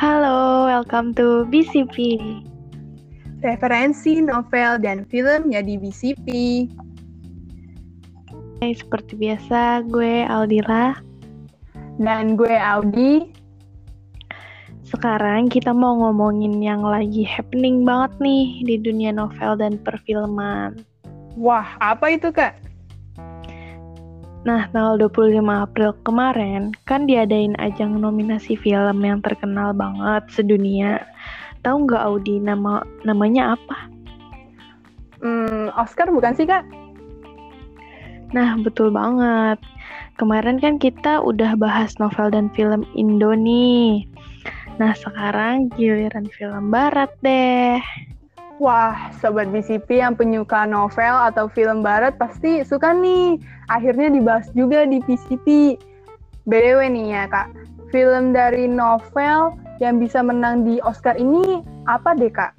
Halo, welcome to BCP. Referensi novel dan film ya di BCP. Hey, seperti biasa, gue Aldila. Dan gue Audi. Sekarang kita mau ngomongin yang lagi happening banget nih di dunia novel dan perfilman. Wah, apa itu kak? Nah, tanggal 25 April kemarin kan diadain ajang nominasi film yang terkenal banget sedunia. Tahu nggak Audi nama namanya apa? Hmm, Oscar bukan sih kak? Nah, betul banget. Kemarin kan kita udah bahas novel dan film Indo nih. Nah, sekarang giliran film barat deh. Wah, Sobat BCP yang penyuka novel atau film barat pasti suka nih. Akhirnya dibahas juga di BCP. BDW nih ya kak, film dari novel yang bisa menang di Oscar ini apa deh kak?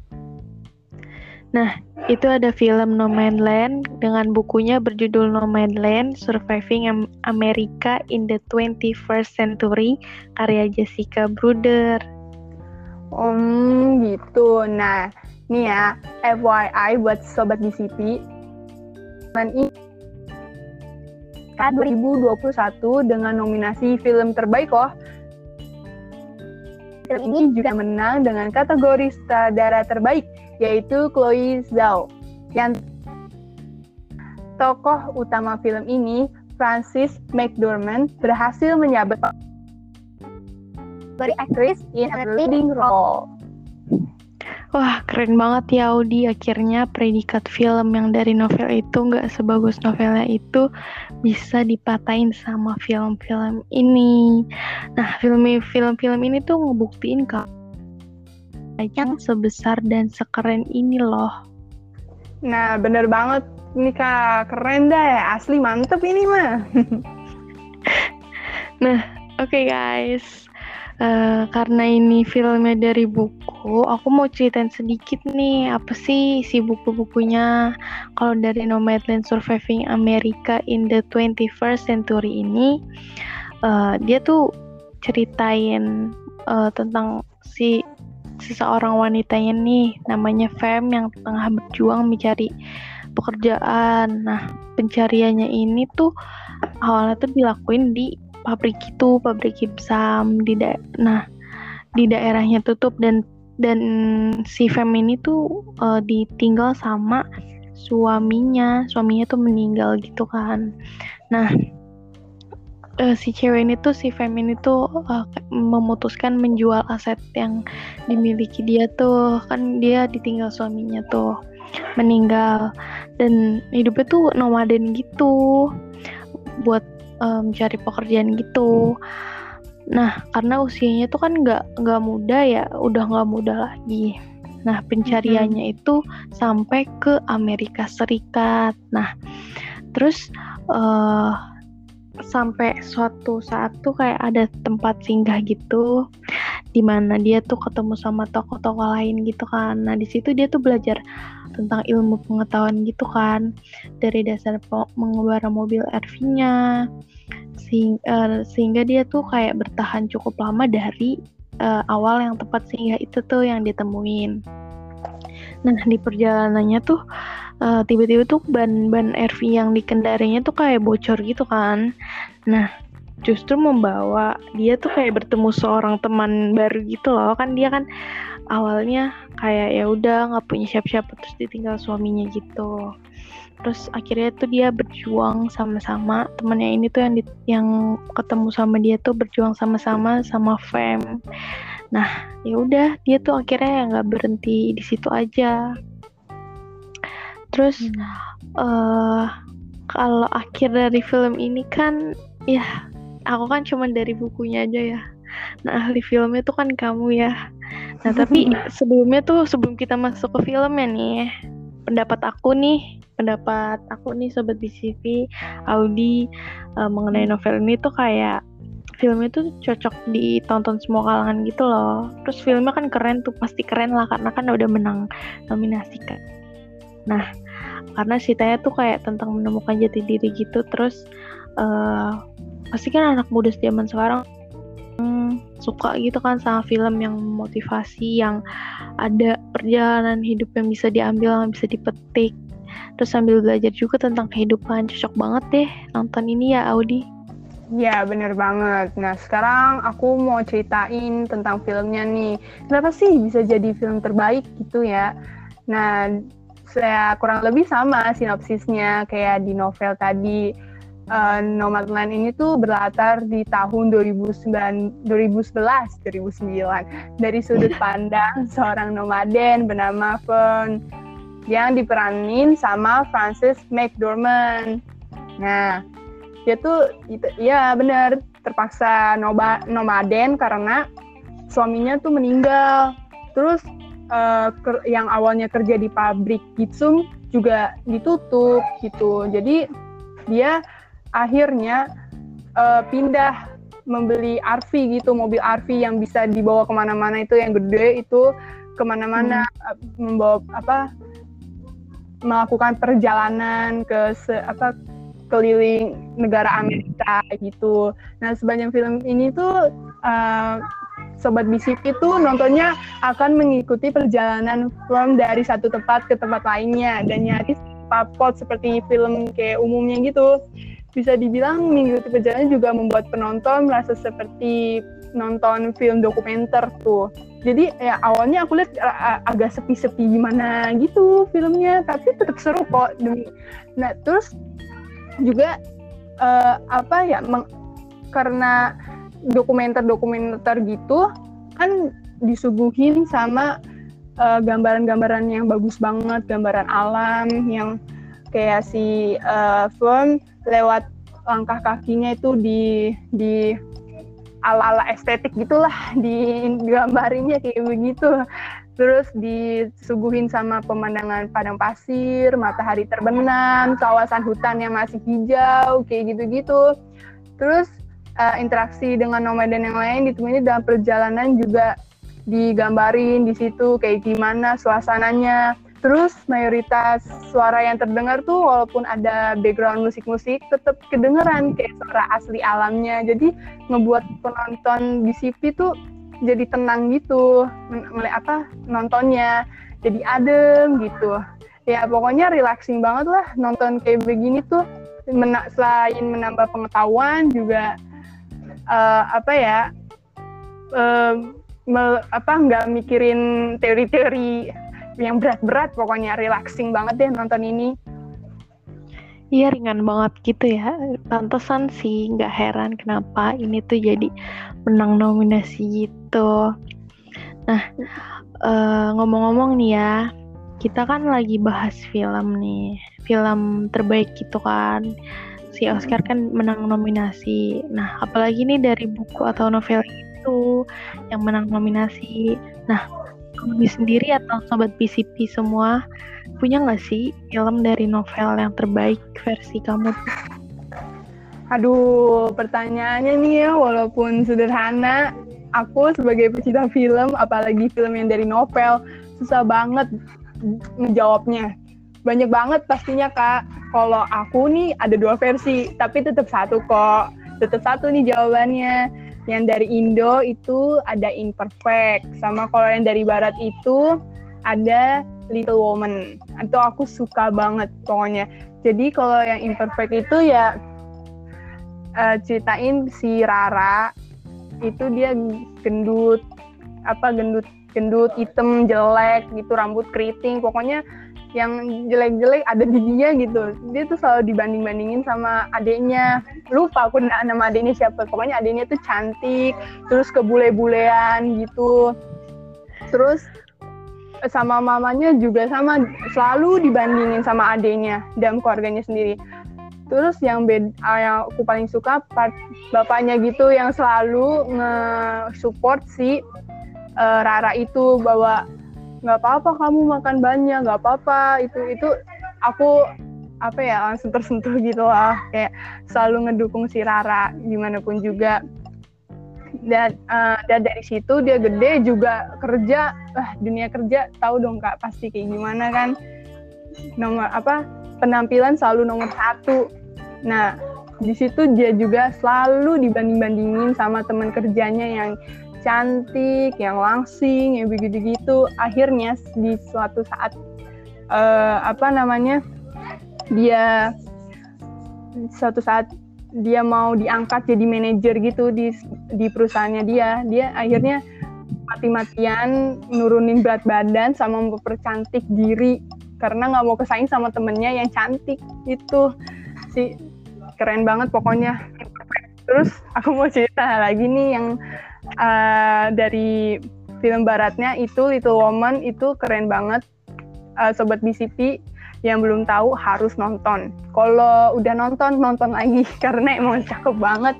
Nah, itu ada film Nomadland dengan bukunya berjudul Nomadland Surviving America in the 21st Century karya Jessica Bruder. Hmm, gitu. Nah, Nih ya, FYI buat sobat BCP, dan ini 2021 dengan nominasi film terbaik loh. Film ini juga menang dengan kategori sutradara terbaik, yaitu Chloe Zhao. Yang tokoh utama film ini, Francis McDormand, berhasil menyabet dari aktris in a leading role. Wah, keren banget ya Audi. Akhirnya predikat film yang dari novel itu nggak sebagus novelnya itu bisa dipatahin sama film-film ini. Nah, film-film ini tuh ngebuktiin kak yang sebesar dan sekeren ini loh. Nah, bener banget. Ini kak, keren dah ya. Asli mantep ini mah. nah, oke okay guys. Uh, karena ini filmnya dari buku, aku mau ceritain sedikit nih apa sih si buku-bukunya. Kalau dari Nomadland Surviving America in the 21st Century ini, uh, dia tuh ceritain uh, tentang si seseorang wanitanya nih, namanya Fem yang tengah berjuang mencari pekerjaan. Nah, pencariannya ini tuh awalnya tuh dilakuin di pabrik itu pabrik gipsam di da nah di daerahnya tutup dan dan si Fem ini tuh uh, ditinggal sama suaminya. Suaminya tuh meninggal gitu kan. Nah uh, si cewek ini tuh si Fem ini tuh uh, memutuskan menjual aset yang dimiliki dia tuh. Kan dia ditinggal suaminya tuh meninggal. Dan hidupnya tuh nomaden gitu. Buat um, cari pekerjaan gitu. Nah, karena usianya tuh kan nggak nggak muda ya, udah nggak muda lagi. Nah, pencariannya hmm. itu sampai ke Amerika Serikat. Nah, terus uh, sampai suatu saat tuh kayak ada tempat singgah gitu di mana dia tuh ketemu sama tokoh-tokoh lain gitu kan. Nah, di situ dia tuh belajar tentang ilmu pengetahuan gitu kan dari dasar mengebara mobil RV-nya sehingga, uh, sehingga dia tuh kayak bertahan cukup lama dari uh, awal yang tepat sehingga itu tuh yang ditemuin. Nah di perjalanannya tuh uh, tiba-tiba tuh ban-ban RV yang dikendarinya tuh kayak bocor gitu kan. Nah justru membawa dia tuh kayak bertemu seorang teman baru gitu loh kan dia kan awalnya kayak ya udah nggak punya siapa-siapa terus ditinggal suaminya gitu. Terus akhirnya tuh dia berjuang sama-sama. Temennya ini tuh yang di, yang ketemu sama dia tuh berjuang sama-sama sama Fem. Nah ya udah dia tuh akhirnya nggak berhenti di situ aja. Terus hmm. uh, kalau akhir dari film ini kan ya aku kan cuma dari bukunya aja ya nah ahli filmnya tuh kan kamu ya. Nah tapi sebelumnya tuh sebelum kita masuk ke filmnya nih pendapat aku nih pendapat aku nih sobat BCV Audi uh, mengenai novel ini tuh kayak filmnya tuh cocok ditonton semua kalangan gitu loh. Terus filmnya kan keren tuh pasti keren lah karena kan udah menang nominasi kan nah karena ceritanya tuh kayak tentang menemukan jati diri gitu terus uh, pasti kan anak muda zaman sekarang suka gitu kan sama film yang motivasi yang ada perjalanan hidup yang bisa diambil yang bisa dipetik terus sambil belajar juga tentang kehidupan cocok banget deh nonton ini ya Audi Ya, bener banget. Nah, sekarang aku mau ceritain tentang filmnya nih. Kenapa sih bisa jadi film terbaik gitu ya? Nah, saya kurang lebih sama sinopsisnya kayak di novel tadi. Uh, Nomadland ini tuh berlatar di tahun 2009, 2011, 2009 dari sudut pandang seorang nomaden bernama Fern yang diperanin sama Francis McDormand. Nah, dia tuh itu ya benar terpaksa noba, nomaden karena suaminya tuh meninggal. Terus uh, ker, yang awalnya kerja di pabrik gitsum juga ditutup gitu. Jadi dia akhirnya uh, pindah membeli RV gitu mobil RV yang bisa dibawa ke mana-mana itu yang gede itu ke mana-mana hmm. membawa apa melakukan perjalanan ke se, apa keliling negara Amerika gitu. Nah sepanjang film ini tuh uh, sobat bisip itu nontonnya akan mengikuti perjalanan from dari satu tempat ke tempat lainnya dan nyaris papot seperti film kayak umumnya gitu. Bisa dibilang mengikuti perjalanan juga membuat penonton merasa seperti nonton film dokumenter tuh. Jadi ya awalnya aku lihat uh, agak sepi-sepi gimana gitu filmnya, tapi tetap seru kok. Nah terus juga uh, apa ya meng, karena dokumenter-dokumenter gitu kan disuguhin sama eh, gambaran-gambaran yang bagus banget, gambaran alam yang kayak si uh, film lewat langkah kakinya itu di di ala-ala estetik gitulah di gambarinnya kayak begitu terus disuguhin sama pemandangan padang pasir, matahari terbenam, kawasan hutan yang masih hijau, kayak gitu-gitu. Terus uh, interaksi dengan nomaden yang lain ditemani dalam perjalanan juga digambarin di situ kayak gimana suasananya. Terus mayoritas suara yang terdengar tuh walaupun ada background musik-musik tetap kedengeran kayak suara asli alamnya. Jadi ngebuat penonton di CV tuh jadi tenang gitu ngeliat apa nontonnya jadi adem gitu ya pokoknya relaxing banget lah nonton kayak begini tuh mena selain menambah pengetahuan juga uh, apa ya uh, apa nggak mikirin teori-teori yang berat-berat pokoknya relaxing banget deh nonton ini Iya ringan banget gitu ya. Pantesan sih nggak heran kenapa ini tuh jadi menang nominasi gitu. Nah ngomong eh, ngomong-ngomong nih ya, kita kan lagi bahas film nih, film terbaik gitu kan. Si Oscar kan menang nominasi. Nah apalagi nih dari buku atau novel itu yang menang nominasi. Nah kamu sendiri atau sobat PCP semua punya nggak sih film dari novel yang terbaik versi kamu? Aduh, pertanyaannya nih ya, walaupun sederhana, aku sebagai pecinta film, apalagi film yang dari novel, susah banget menjawabnya. Banyak banget pastinya kak. Kalau aku nih ada dua versi, tapi tetap satu kok. Tetap satu nih jawabannya. Yang dari Indo itu ada Imperfect, sama kalau yang dari Barat itu ada Little Woman. Itu aku suka banget pokoknya. Jadi kalau yang imperfect itu ya uh, ceritain si Rara itu dia gendut apa gendut gendut hitam jelek gitu rambut keriting pokoknya yang jelek-jelek ada di dia gitu. Dia tuh selalu dibanding-bandingin sama adiknya. Lupa aku nama adiknya siapa. Pokoknya adiknya tuh cantik terus kebule-bulean gitu. Terus sama mamanya juga sama selalu dibandingin sama adiknya dalam keluarganya sendiri. Terus yang bed ah, yang aku paling suka part bapaknya gitu yang selalu nge-support si uh, Rara itu bahwa nggak apa-apa kamu makan banyak nggak apa-apa. Itu itu aku apa ya langsung tersentuh gitu lah kayak selalu ngedukung si Rara gimana pun juga. Dan uh, dan dari situ dia gede juga kerja. Uh, dunia kerja tahu dong kak pasti kayak gimana kan. Nomor apa penampilan selalu nomor satu. Nah di situ dia juga selalu dibanding bandingin sama teman kerjanya yang cantik, yang langsing, yang begitu-gitu. Akhirnya di suatu saat uh, apa namanya dia suatu saat dia mau diangkat jadi manajer gitu di di perusahaannya dia, dia akhirnya mati-matian nurunin berat badan sama mempercantik diri karena nggak mau kesaing sama temennya yang cantik itu sih keren banget pokoknya terus aku mau cerita lagi nih yang uh, dari film baratnya itu Little Woman itu keren banget. Uh, sobat BCP yang belum tahu harus nonton. Kalau udah nonton nonton lagi karena emang cakep banget.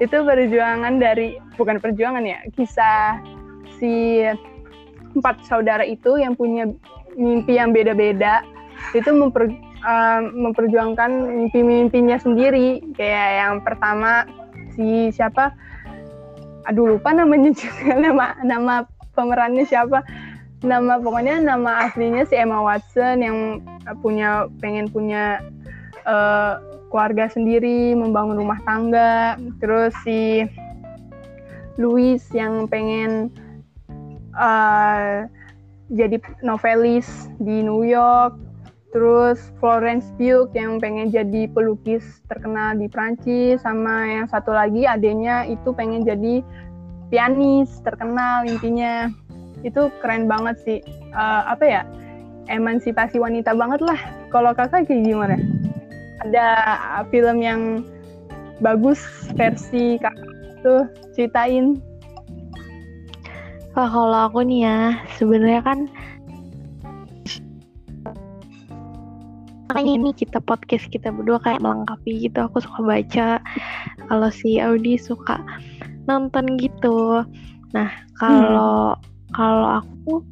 Itu perjuangan dari bukan perjuangan ya kisah si empat saudara itu yang punya mimpi yang beda-beda. Itu memper, uh, memperjuangkan mimpi-mimpinya sendiri. Kayak yang pertama si siapa aduh lupa namanya juga. Nama nama pemerannya siapa? Nama pokoknya nama aslinya si Emma Watson yang punya pengen punya uh, keluarga sendiri membangun rumah tangga. Terus si Louis yang pengen uh, jadi novelis di New York terus Florence Pugh yang pengen jadi pelukis terkenal di Prancis sama yang satu lagi adanya itu pengen jadi pianis terkenal intinya. Itu keren banget sih. Uh, apa ya? Emansipasi wanita banget lah. Kalau kakak kayak gimana? Ada film yang bagus versi kakak tuh ceritain. Wah, kalau aku nih ya, sebenarnya kan makanya ini kita podcast kita berdua kayak melengkapi gitu. Aku suka baca, kalau si Audi suka nonton gitu. Nah, kalau hmm. kalau aku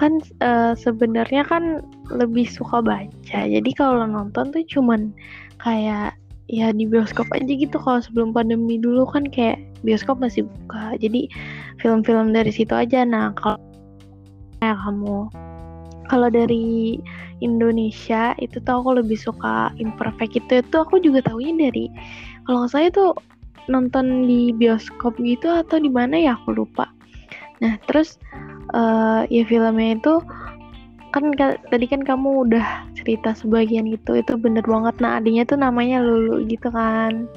kan uh, sebenarnya kan lebih suka baca. Jadi kalau nonton tuh cuman kayak ya di bioskop aja gitu kalau sebelum pandemi dulu kan kayak bioskop masih buka jadi film-film dari situ aja nah kalau ya kamu kalau dari Indonesia itu tuh aku lebih suka imperfect. Itu itu aku juga tahunya dari kalau nggak salah tuh nonton di bioskop gitu atau di mana ya aku lupa. Nah terus uh, ya filmnya itu kan tadi kan kamu udah cerita sebagian gitu itu bener banget. Nah adanya tuh namanya Lulu gitu kan.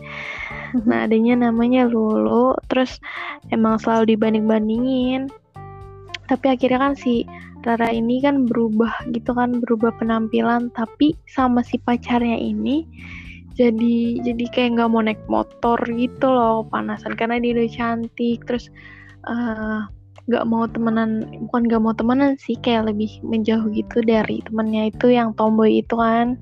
Nah adanya namanya Lulu terus emang selalu dibanding bandingin tapi akhirnya kan si Rara ini kan berubah gitu kan berubah penampilan tapi sama si pacarnya ini jadi jadi kayak nggak mau naik motor gitu loh panasan. Karena dia udah cantik terus uh, nggak mau temenan bukan nggak mau temenan sih kayak lebih menjauh gitu dari temennya itu yang tomboy itu kan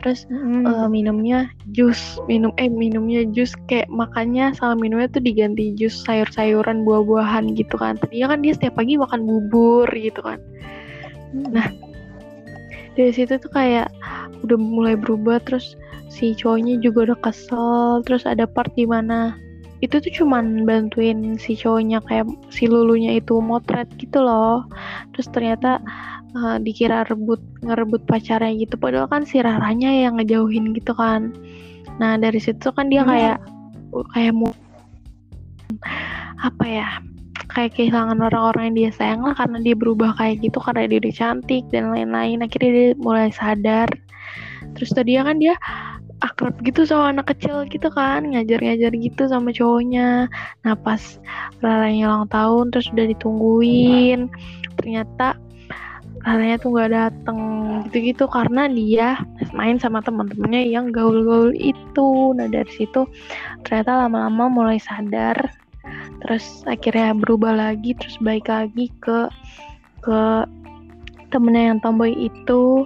terus hmm. uh, minumnya jus minum eh minumnya jus kayak makannya sama minumnya tuh diganti jus sayur-sayuran buah-buahan gitu kan tadinya kan dia setiap pagi makan bubur gitu kan hmm. nah dari situ tuh kayak udah mulai berubah terus si cowoknya juga udah kesel terus ada part di mana itu tuh cuman bantuin si cowoknya kayak si lulunya itu motret gitu loh terus ternyata uh, dikira rebut ngerebut pacarnya gitu. Padahal kan si Raranya yang ngejauhin gitu kan. Nah dari situ kan dia kayak kayak mau apa ya kayak kehilangan orang-orang yang dia sayang lah karena dia berubah kayak gitu karena dia udah cantik dan lain-lain. Akhirnya dia mulai sadar. Terus tadi kan dia akrab gitu sama anak kecil gitu kan ngajar-ngajar gitu sama cowoknya. Nah pas Raranya ulang tahun terus udah ditungguin. Ternyata Raranya tuh gak dateng gitu-gitu. Karena dia main sama teman-temannya yang gaul-gaul itu. Nah dari situ ternyata lama-lama mulai sadar. Terus akhirnya berubah lagi terus baik lagi ke ke temennya yang tomboy itu.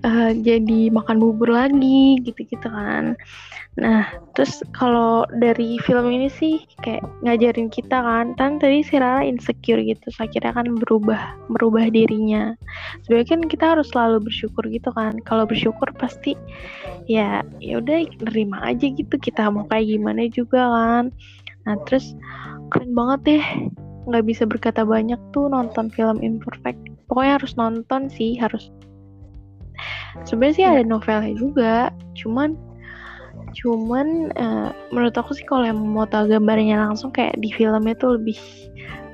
Uh, jadi makan bubur lagi gitu-gitu kan. Nah, terus kalau dari film ini sih kayak ngajarin kita kan, kan tadi si Rara insecure gitu, so akhirnya kan berubah, berubah dirinya. Sebenarnya kan kita harus selalu bersyukur gitu kan. Kalau bersyukur pasti ya ya udah nerima aja gitu kita mau kayak gimana juga kan. Nah, terus keren banget deh nggak bisa berkata banyak tuh nonton film Imperfect. Pokoknya harus nonton sih, harus sebenarnya sih ada novelnya juga cuman cuman uh, menurut aku sih kalau yang mau tahu gambarnya langsung kayak di filmnya tuh lebih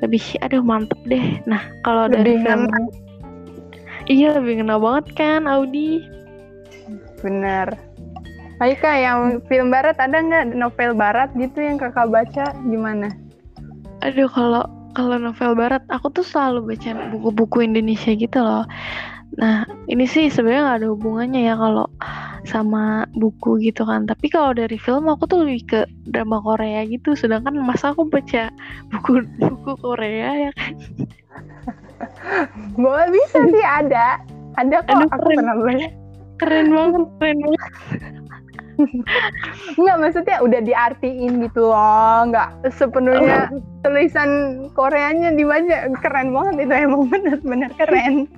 lebih aduh mantep deh. Nah kalau dari film iya lebih ngena banget kan Audi? Bener. Aika yang film barat ada nggak? Novel barat gitu yang kakak baca gimana? Aduh kalau kalau novel barat aku tuh selalu baca buku-buku Indonesia gitu loh Nah, ini sih sebenarnya gak ada hubungannya ya kalau sama buku gitu kan. Tapi kalau dari film aku tuh lebih ke drama Korea gitu. Sedangkan masa aku baca buku buku Korea ya kan. Boleh bisa sih ada. Ada kok Aduh, aku keren. pernah baca. Keren banget, keren banget. Enggak maksudnya udah diartiin gitu loh Enggak sepenuhnya oh. tulisan Koreanya dibaca Keren banget itu emang bener-bener keren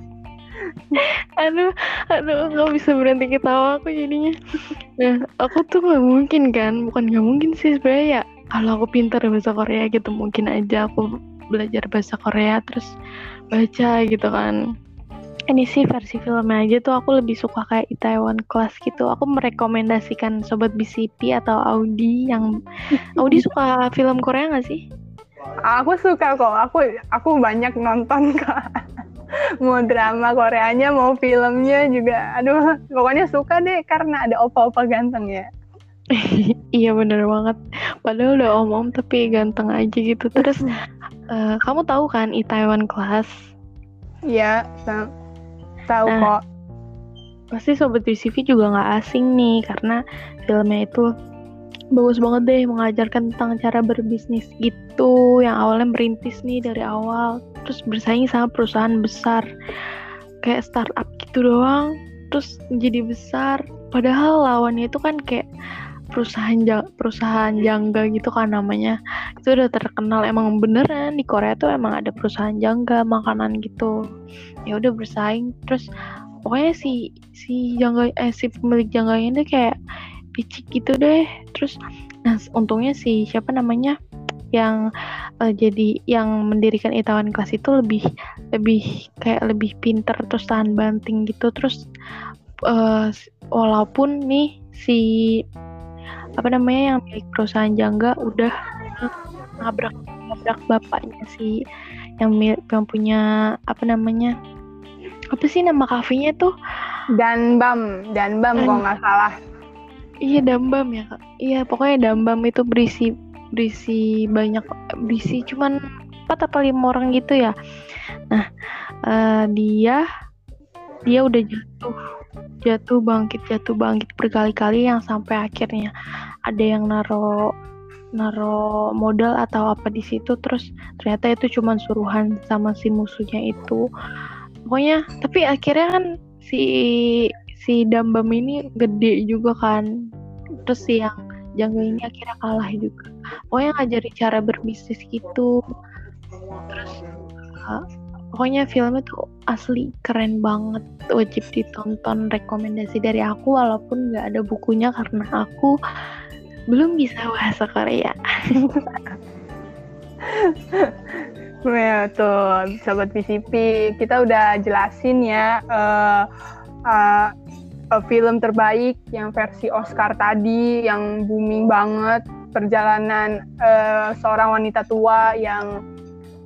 aduh aduh nggak bisa berhenti ketawa aku jadinya nah aku tuh nggak mungkin kan bukan nggak mungkin sih sebenarnya ya kalau aku pintar bahasa Korea gitu mungkin aja aku belajar bahasa Korea terus baca gitu kan ini sih versi filmnya aja tuh aku lebih suka kayak Itaewon Class gitu. Aku merekomendasikan sobat BCP atau Audi yang Audi suka film Korea nggak sih? Aku suka kok. Aku aku banyak nonton kak mau drama Koreanya mau filmnya juga. Aduh pokoknya suka deh karena ada opa-opa ganteng ya. Iya bener banget. Padahal udah om-om tapi ganteng aja gitu. Terus uh, kamu tahu kan Itaewon Class? Iya tahu nah, kok. pasti sobat VCV juga nggak asing nih karena filmnya itu bagus banget deh mengajarkan tentang cara berbisnis gitu yang awalnya merintis nih dari awal terus bersaing sama perusahaan besar. Kayak startup gitu doang terus jadi besar. Padahal lawannya itu kan kayak perusahaan perusahaan jangga gitu kan namanya. Itu udah terkenal emang beneran. Di Korea tuh emang ada perusahaan jangga makanan gitu. Ya udah bersaing. Terus pokoknya si si jangga eh si pemilik jangganya tuh kayak licik gitu deh. Terus nah untungnya sih siapa namanya yang uh, jadi yang mendirikan Itaewon Class itu lebih lebih kayak lebih pinter terus tahan banting gitu. Terus uh, walaupun nih si apa namanya yang milik perusahaan jangga udah nabrak nabrak bapaknya si yang yang punya apa namanya apa sih nama kafenya tuh? Danbam Danbam kok nggak salah. Iya dambam ya kak. Iya pokoknya dambam itu berisi berisi banyak berisi cuman empat apa lima orang gitu ya. Nah uh, dia dia udah jatuh jatuh bangkit jatuh bangkit berkali-kali yang sampai akhirnya ada yang naro naro modal atau apa di situ. Terus ternyata itu cuman suruhan sama si musuhnya itu. Pokoknya tapi akhirnya kan si si Dambam ini gede juga kan. Terus yang Jangga ini akhirnya kalah juga. Pokoknya ngajari cara berbisnis gitu. Terus uh, pokoknya filmnya tuh asli keren banget wajib ditonton. Rekomendasi dari aku walaupun nggak ada bukunya karena aku belum bisa bahasa Korea. Ya tuh, sobat PCP, kita udah jelasin ya uh, uh, uh, film terbaik yang versi Oscar tadi yang booming banget perjalanan uh, seorang wanita tua yang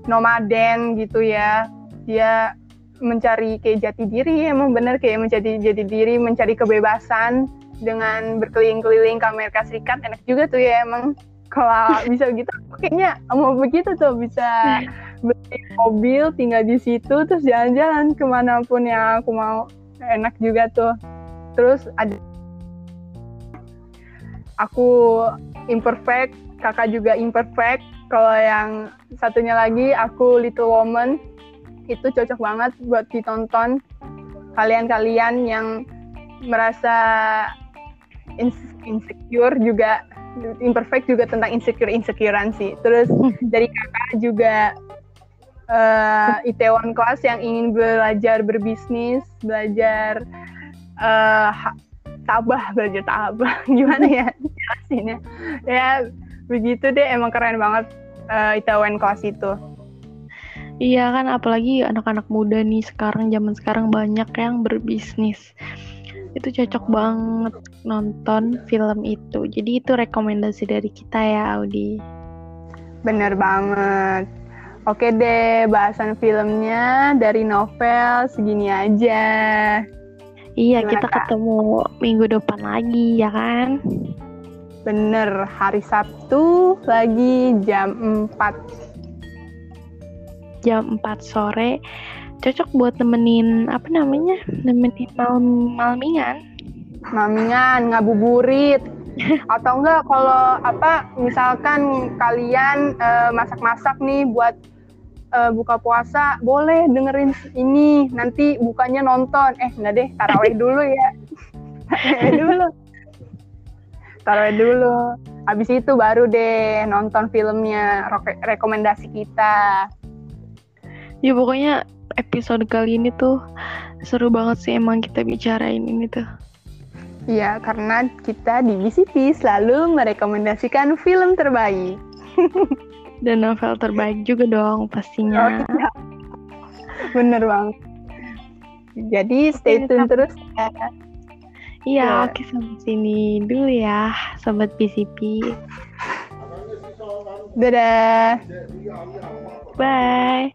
nomaden gitu ya. Dia mencari kayak jati diri emang bener kayak mencari jati diri mencari kebebasan dengan berkeliling-keliling ke Amerika Serikat. Enak juga tuh ya emang. Kalau bisa gitu kayaknya mau begitu tuh bisa beli mobil tinggal di situ terus jalan-jalan ke mana pun yang aku mau. Enak juga tuh terus ada aku imperfect kakak juga imperfect. Kalau yang satunya lagi aku little woman. Itu cocok banget buat ditonton. Kalian-kalian yang merasa insecure juga imperfect juga tentang insecure insecurean sih. Terus dari kakak juga uh, Itaewon Class yang ingin belajar berbisnis belajar uh, tabah belajar tabah gimana ya jelasinnya ya begitu deh emang keren banget uh, Itaewon Class itu iya kan apalagi anak-anak muda nih sekarang zaman sekarang banyak yang berbisnis itu cocok banget nonton film itu. Jadi itu rekomendasi dari kita ya, Audi. Bener banget. Oke deh, bahasan filmnya dari novel segini aja. Iya, Gimana, kita Kak? ketemu minggu depan lagi, ya kan? Bener, hari Sabtu lagi jam 4. Jam 4 sore cocok buat nemenin apa namanya nemenin malam malmingan malmingan ngabuburit atau enggak kalau apa misalkan kalian uh, masak-masak nih buat uh, buka puasa boleh dengerin ini nanti bukanya nonton. Eh enggak deh taraweh dulu ya. Taraweh dulu. Taraweh dulu. Habis itu baru deh nonton filmnya rekomendasi kita. Ya pokoknya episode kali ini tuh seru banget sih emang kita bicarain ini tuh. Iya, karena kita di BCP selalu merekomendasikan film terbaik. Dan novel terbaik juga dong pastinya. Oh, iya. Bener banget. Jadi stay tune terus ya. Iya, ya. oke sampai sini dulu ya, sobat BCP. Dadah. Bye.